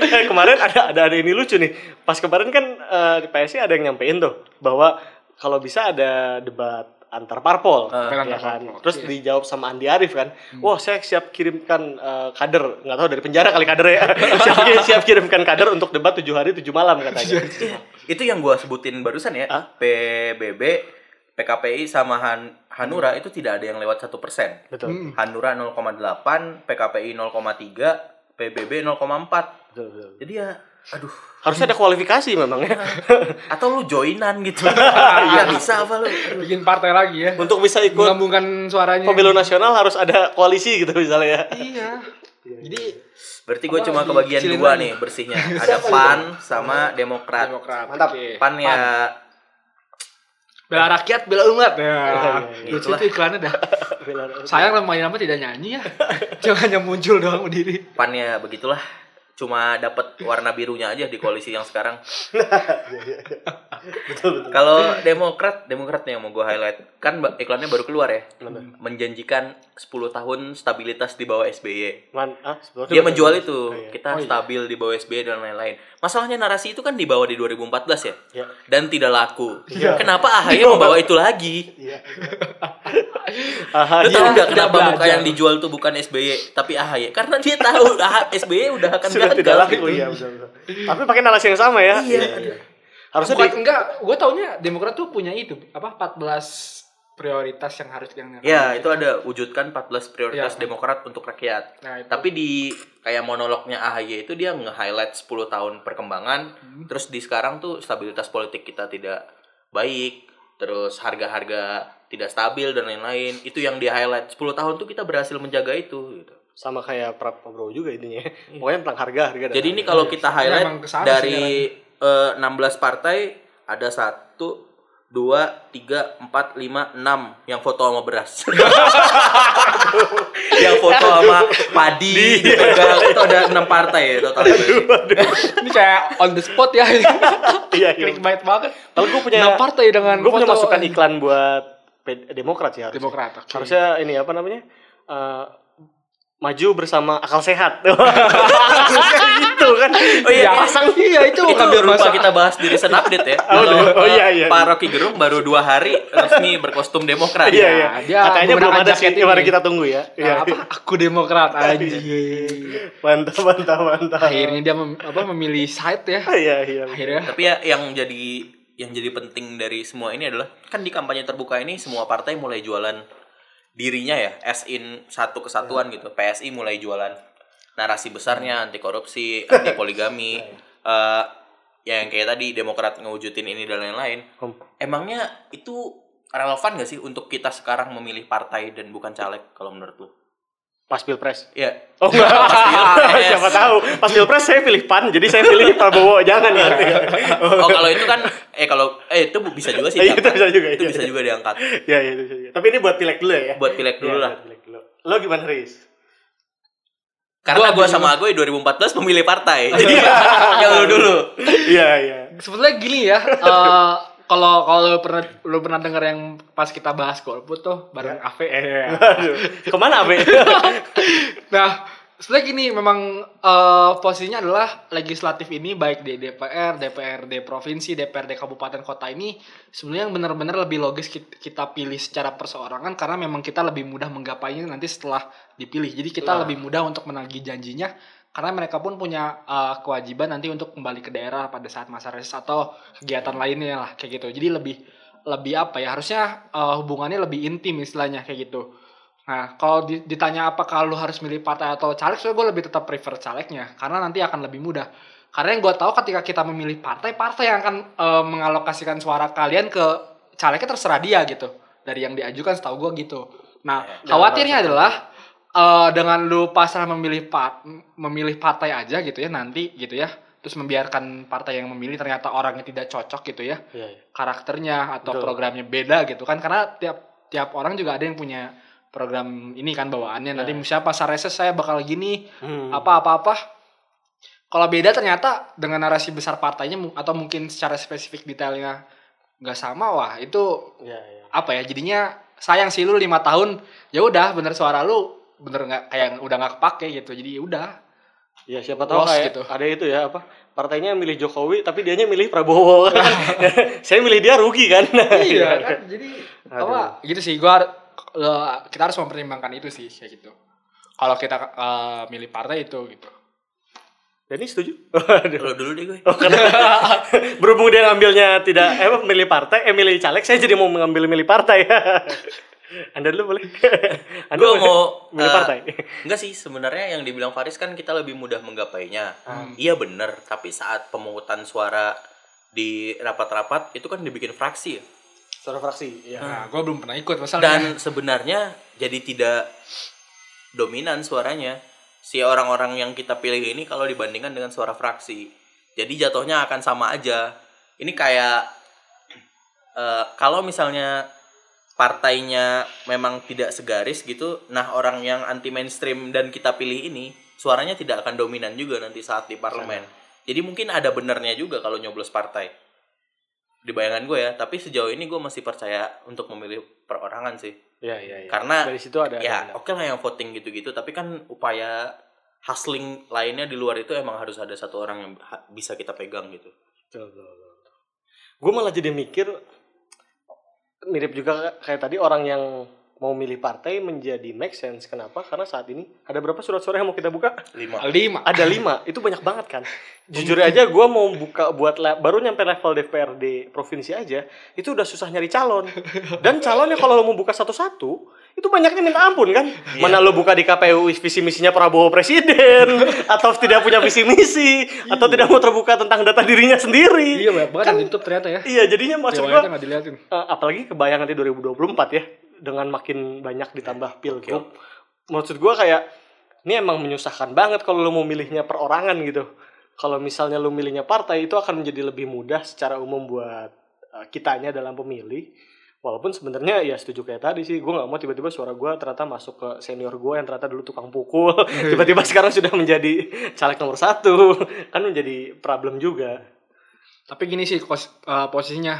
(laughs) eh, kemarin ada ada ada ini lucu nih. Pas kemarin kan eh, di PSI ada yang nyampein tuh bahwa kalau bisa ada debat antar parpol, Eh, ya kan. parpol, Terus oke. dijawab sama Andi Arief kan, wah saya siap kirimkan eh, kader, nggak tahu dari penjara kali kader ya, (laughs) siap, siap kirimkan kader untuk debat tujuh hari tujuh malam katanya. Itu yang gue sebutin barusan ya. Hah? PBB, PKPI sama Han- Hanura itu tidak ada yang lewat satu persen. Betul. Hanura 0,8, PKPI 0,3, PBB 0,4. betul, betul. Jadi ya, aduh. Harusnya ada kualifikasi memang ya. (laughs) Atau lu joinan gitu. (laughs) Iya bisa apa lu? Bikin partai lagi ya. untuk bisa ikut Menggabungkan suaranya. pemilu nasional harus ada koalisi gitu misalnya ya. Iya. Jadi Berarti gue cuma kebagian dua nih bersihnya. (laughs) Ada PAN sama Demokrat. Demokrat. Mantap. PAN ya Bela rakyat, bela umat. Ya. iya, Lucu tuh iklannya dah. (laughs) Sayang lah main apa tidak nyanyi ya. (laughs) Cuma hanya muncul doang berdiri. PAN ya begitulah. Cuma dapat warna birunya aja di koalisi yang sekarang. (laughs) betul betul. Kalau Demokrat, Demokrat nih yang mau gue highlight. Kan iklannya baru keluar ya. Menjanjikan 10 tahun stabilitas di bawah SBY. Man, ah, Dia betul. menjual itu. Oh, iya. Kita Oh, iya. stabil di bawah SBY dan lain-lain. Masalahnya narasi itu kan dibawa di 2014 ya. Ya. Dan tidak laku. Iya. Kenapa AHY membawa itu lagi? Iya. (laughs) Aha, Lu iya. tahu nggak tidak kenapa muka belajar. yang dijual tuh bukan SBY tapi AHY? Karena dia tahu (laughs) ah, SBY udah akan sudah gagal tidak laku gitu. iya betul, betul. Tapi pakai narasi yang sama ya. Iya. Harusnya Bukan, di, enggak, gue taunya Demokrat tuh punya itu apa 14 prioritas yang harus yang Ya, itu ada wujudkan 14 prioritas Iya. Demokrat untuk rakyat. Nah, itu. Tapi di kayak monolognya AHY itu dia nge-highlight 10 tahun perkembangan, terus di sekarang tuh stabilitas politik kita tidak baik, terus harga-harga tidak stabil dan lain-lain. Itu yang di highlight 10 tahun tuh kita berhasil menjaga itu gitu. sama kayak Prabowo juga intinya. Pokoknya tentang harga, harga dan Jadi ini kalau kita highlight ke sana sih dari eh, 16 partai ada sat satu dua tiga empat lima enam yang foto sama beras (laughs) yang foto sama padi dipegang (laughs) itu ada enam partai ya totalnya Ini kayak on the spot ya. (laughs) Iya, iya. Clickbait banget. Kalau gue punya Enam partai dengan gue punya masukan iklan buat Demokrat sih harusnya. Demokrat. oke. Harusnya ini apa namanya? Eh, maju bersama akal sehat. (laughs) Gitu kan. Oh iya, pasang Iya itu kita biar lupa masa- kita bahas di recent update ya. (laughs) Oh, Kalau oh, eh, iya, iya, Pak iya. Rocky Gerung baru dua hari resmi berkostum Demokrat. Iya, iya. dia Katanya belum ada sih. Mari kita tunggu ya. Nah, Iya. apa aku demokrat anjing. Mantap, mantap, mantap. Akhirnya dia mem- apa memilih side ya. Iya, iya. Akhirnya Tapi ya yang jadi yang jadi penting dari semua ini adalah kan di kampanye terbuka ini semua partai mulai jualan dirinya ya, as in satu kesatuan gitu. PSI mulai jualan narasi besarnya anti korupsi, anti poligami. (laughs) eh ya yang kayak tadi Demokrat ngewujudin ini dan lain-lain. Emangnya itu relevan gak sih untuk kita sekarang memilih partai dan bukan caleg kalau menurut lu? Pas pilpres. Ya, Oh enggak, Pilpres. (laughs) siapa tahu. Pas pilpres saya pilih PAN, jadi saya pilih Prabowo. Jangan ya. (laughs) Oh kalau itu kan eh kalau eh itu bisa juga sih. Eh, itu bisa juga, Itu iya. bisa juga diangkat. Ya, ya, itu saja. Tapi ini buat pilek dulu ya. Buat pilek dulu Iya, lah. dulu. Lo gimana, Riz? Karena Gua gue sama gue 2014 memilih partai. (laughs) Jadi yang lu dulu. Iya, iya. sebetulnya gini ya. eh, kalau kalau lu pernah lu pernah dengar yang pas kita bahas golput tuh bareng AV eh, Aduh. (laughs) Ke mana, Abe? (laughs) Nah, sebenarnya gini memang eh, posisinya adalah legislatif ini baik di DPR, DPRD provinsi, DPRD kabupaten kota ini sebenarnya yang benar-benar lebih logis kit- kita pilih secara perseorangan karena memang kita lebih mudah menggapainya nanti setelah dipilih. Jadi kita Nah. lebih mudah untuk menagih janjinya karena mereka pun punya eh, kewajiban nanti untuk kembali ke daerah pada saat masa reses atau kegiatan lainnya lah kayak gitu. Jadi lebih lebih apa ya harusnya eh, hubungannya lebih intim istilahnya kayak gitu. Nah, kalau di- ditanya apakah lu harus milih partai atau caleg, soalnya gue lebih tetap prefer calegnya. Karena nanti akan lebih mudah. Karena yang gue tahu ketika kita memilih partai, partai yang akan eh, mengalokasikan suara kalian ke calegnya terserah dia gitu. Dari yang diajukan setahu gue gitu. Nah, khawatirnya adalah eh, dengan lu pasrah memilih part, memilih partai aja gitu ya nanti gitu ya. Terus membiarkan partai yang memilih ternyata orangnya tidak cocok gitu ya Iya, iya. karakternya atau Betul. programnya beda gitu kan karena tiap tiap orang juga ada yang punya program ini kan bawaannya nanti Ya. misalnya pas reses saya bakal gini Hmm. apa apa apa kalau beda ternyata dengan narasi besar partainya atau mungkin secara spesifik detailnya nggak sama wah itu Iya, iya. apa ya jadinya sayang sih lu lima tahun ya udah bener suara lu bener nggak kayak udah nggak kepake gitu jadi ya udah Ya siapa tahu kayak gitu. ada itu ya apa partainya milih Jokowi tapi dianya milih Prabowo kan. (laughs) (laughs) Saya milih dia rugi kan. iya kan jadi Aduh. apa gitu sih gua eh, kita harus mempertimbangkan itu sih kayak gitu kalau kita eh, milih partai itu gitu Dani setuju? (laughs) Lo dulu deh gue. Oh, karena berhubung dia ngambilnya tidak eh milih partai, eh milih caleg, saya jadi mau mengambil milih partai. Anda dulu boleh. (laughs) Anda Gue boleh mau milih partai. Enggak sih sebenarnya yang dibilang Faris kan kita lebih mudah menggapainya. Hmm. Iya bener. Tapi saat pemungutan suara di rapat-rapat itu kan dibikin fraksi ya. Suara fraksi. Iya. nah gua belum pernah ikut masalahnya Dan sebenarnya jadi tidak dominan suaranya si orang-orang yang kita pilih ini kalau dibandingkan dengan suara fraksi. Jadi jatuhnya akan sama aja. Ini kayak eh, kalau misalnya partainya memang tidak segaris gitu, nah orang yang anti mainstream dan kita pilih ini suaranya tidak akan dominan juga nanti saat di parlemen. Jadi mungkin ada benernya juga kalau nyoblos partai. Di bayangan gue ya, tapi sejauh ini gue masih percaya untuk memilih perorangan sih. Iya, iya, iya. Karena dari situ ada ya oke lah yang voting gitu-gitu tapi kan upaya hustling lainnya di luar itu emang harus ada satu orang yang bisa kita pegang gitu Gue malah jadi mikir mirip juga kayak tadi orang yang mau milih partai menjadi make sense. Kenapa? Karena saat ini ada berapa surat suara yang mau kita buka? lima lima Ada lima. Itu banyak banget kan. (laughs) Jujur aja gue mau buka buat le- baru nyampe level DPRD provinsi aja itu udah susah nyari calon. Dan calonnya kalau lo mau buka satu-satu itu banyaknya minta ampun kan. Mana lo buka di KPU visi misinya Prabowo presiden (laughs) atau tidak punya visi misi atau tidak mau terbuka tentang data dirinya sendiri. iya banyak banget di YouTube ternyata ya Iya, jadinya maksud nggak diliatin eh, apalagi kebayang nanti 2024 ya dengan makin banyak ditambah pilgub. Maksud gua kayak ini emang menyusahkan banget kalau lu mau milihnya perorangan gitu. Kalau misalnya lu milihnya partai itu akan menjadi lebih mudah secara umum buat eh, kitanya dalam pemilih walaupun sebenarnya ya setuju kayak tadi sih gue nggak mau tiba-tiba suara gue ternyata masuk ke senior gue yang ternyata dulu tukang pukul (laughs) tiba-tiba sekarang sudah menjadi caleg nomor satu kan menjadi problem juga Tapi gini sih kos- eh, posisinya.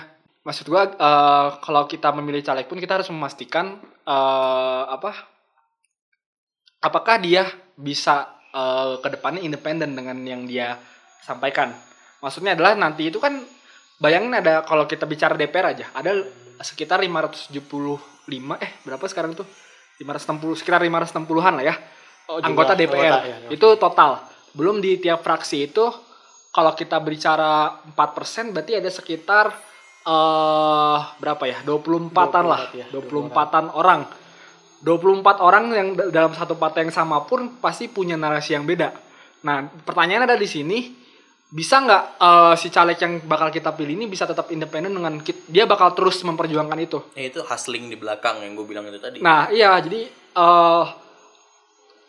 Maksud gua eh, kalau kita memilih caleg pun kita harus memastikan eh, apa? Apakah dia bisa eh, ke depannya independen dengan yang dia sampaikan. Maksudnya adalah nanti itu kan bayangin ada kalau kita bicara DPR aja, ada sekitar 575 eh berapa sekarang tuh? 560 sekitar 560-an lah ya. Oh, anggota DPR. anggota, ya, ya. Itu total. Belum di tiap fraksi itu kalau kita bicara 4% berarti ada sekitar eh berapa ya? 24-an lah. 24 ya, 24-an orang. 24 orang yang da- dalam satu partai yang sama pun pasti punya narasi yang beda. Nah, pertanyaan ada di sini, bisa nggak eh, si caleg yang bakal kita pilih ini bisa tetap independen dengan kit- dia bakal terus memperjuangkan itu? Ya, itu hustling di belakang yang gue bilang itu tadi. Nah, iya, jadi eh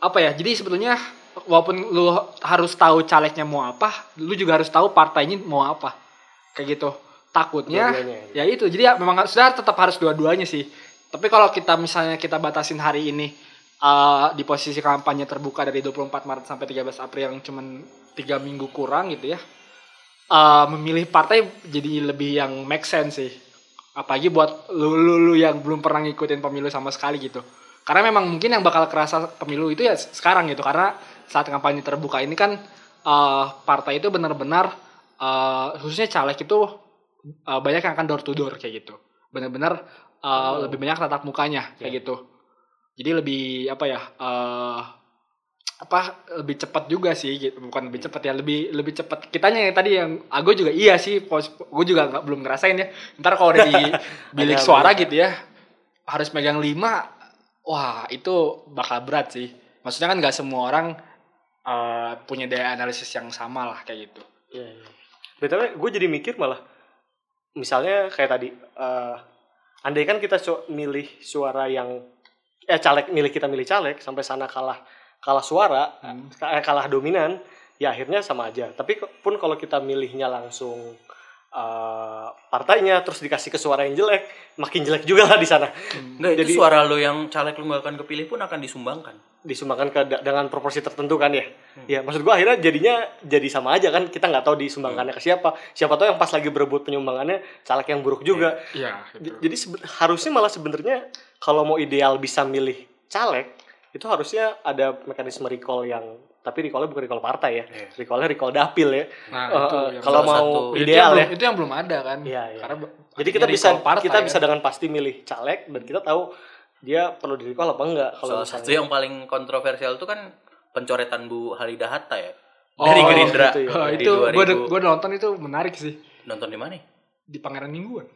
apa ya? Jadi sebetulnya walaupun lu harus tahu calegnya mau apa, lu juga harus tahu partainya mau apa. Kayak gitu. Takutnya Dua-duanya, ya itu. Jadi ya memang sudah tetap harus dua-duanya sih. Tapi kalau kita misalnya kita batasin hari ini eh, di posisi kampanye terbuka dari 24 Maret sampai 13 April yang cuman tiga minggu kurang gitu ya. eh, memilih partai jadi lebih yang make sense sih apalagi buat lu, lu, lu yang belum pernah ngikutin pemilu sama sekali gitu karena memang mungkin yang bakal kerasa pemilu itu ya sekarang gitu karena saat kampanye terbuka ini kan eh, partai itu benar-benar eh, khususnya caleg itu eh, banyak yang akan door to door kayak gitu. Benar-benar eh, lebih banyak tatap mukanya kayak gitu. Jadi lebih apa ya eh, apa lebih cepat juga sih gitu. bukan lebih cepat ya lebih lebih cepat. Kitanya yang tadi yang aku juga iya sih gue juga nggak belum ngerasain ya. Ntar kalau udah di (laughs) bilik suara gitu ya harus megang lima wah itu bakal berat sih. Maksudnya kan nggak semua orang eh, punya daya analisis yang sama lah kayak gitu. Iya, iya. BTW gue jadi mikir malah misalnya kayak tadi eh andai kan kita su- milih suara yang eh caleg milih kita milih caleg sampai sana kalah kalah suara Hmm. kalah dominan ya akhirnya sama aja tapi pun kalau kita milihnya langsung eh, partainya terus dikasih ke suara yang jelek makin jelek juga lah di sana itu Jadi- suara lo yang caleg lo gak akan kepilih pun akan disumbangkan. disumbangkan ke dengan proporsi tertentu kan ya. Ya maksud gua akhirnya jadinya jadi sama aja kan kita nggak tahu disumbangkannya ke siapa. Siapa tahu yang pas lagi berebut penyumbangannya caleg yang buruk juga. iya J- Jadi sebe- harusnya malah sebenarnya kalau mau ideal bisa milih caleg itu harusnya ada mekanisme recall yang tapi recallnya bukan recall partai ya. Recallnya recall dapil ya. nah itu yang kalau mau satu. itu yang ideal belum, ya. itu yang belum ada kan Iya, iya. karena Jadi kita bisa recall partai kita kan. bisa dengan pasti milih caleg dan kita tahu dia perlu di recall apa enggak kalau Salah satu yang paling kontroversial itu kan pencoretan Bu Halida Hatta ya. Oh, Dari Gerindra. gitu ya. Oh, Di itu gue 2000. gue nonton itu menarik sih Nonton di mana? di Pangeran Mingguan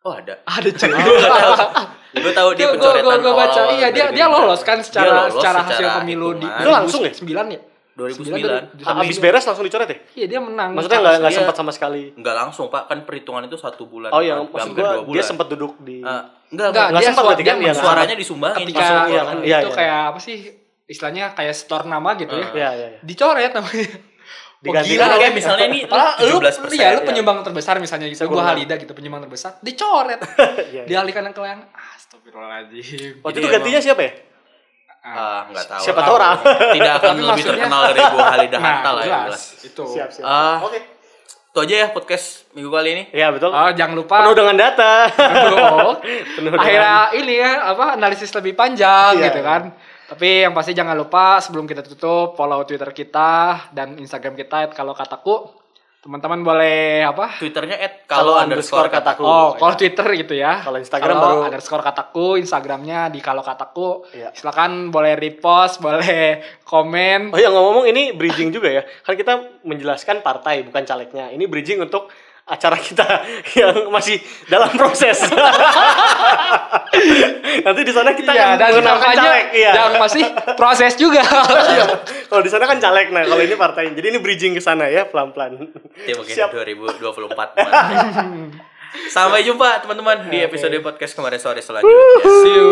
Oh ada. ada cuy (laughs) (laughs) Gue tahu dia gue pencoretan gue baca awal-awal iya dia dia lolos kan Dia secara lolos secara hasil secara pemilu di. Itu langsung ya? 2009 ya 2009. habis beres langsung dicoret ya? iya dia menang Maksudnya nggak nggak Iya. sempat sama sekali. Enggak langsung pak, kan perhitungan itu satu bulan. Oh yang Hampir maksud gua bulan. dia sempat duduk di Eh, enggak, Enggak, enggak, nggak dia sempat berarti kan dia dia suaranya disumbangin. ketika Langsung, iya kan? Iya, itu iya. kayak apa sih istilahnya kayak store nama gitu ya Iya iya. iya. dicoret namanya Diganti gila, lagi. kayak misalnya nih Padahal lu, 17%. iya, lu ya. penyumbang terbesar misalnya gitu, gua Halida gitu penyumbang terbesar, dicoret, (laughs) Iya, iya. dialihkan ke yang astagfirullahaladzim. Waktu itu gantinya siapa ya? Ah, enggak tahu. Siapa tahu orang. Tidak akan (laughs) Tapi lebih maksudnya- terkenal dari Bu Halida Hatta (laughs) Nah, lah ya jelas, itu. Siap siap. Ah. Oke. Itu aja ya podcast minggu kali ini. Iya betul. Oh, jangan lupa Penuh dengan data. Aduh. Penuh dengan- akhirnya ini ya apa analisis lebih panjang Iya, gitu iya. kan. Tapi yang pasti jangan lupa sebelum kita tutup follow Twitter kita dan Instagram kita kalau kataku. Teman-teman boleh apa? Twitternya at Kalau underscore kataku. Oh, kalau Twitter gitu ya. Kalau Instagram Kalau baru- underscore kataku, Instagramnya di kalau kataku. Iya. Silakan boleh repost, boleh komen. Oh ya ngomong-ngomong ini bridging juga ya. Kan kita menjelaskan partai bukan calegnya. Ini bridging untuk acara kita (laughs) yang masih dalam proses. (laughs) Nanti di sana kita Iya, akan dan caleg. Iya. yang masih proses juga. (laughs) Iya. Kalau di sana kan caleg. Nah, kalau ini partai. Jadi ini bridging ke sana ya, pelan-pelan. Ya mungkin Siap. 2024. Sampai jumpa teman-teman di episode podcast kemarin sore selanjutnya. See you.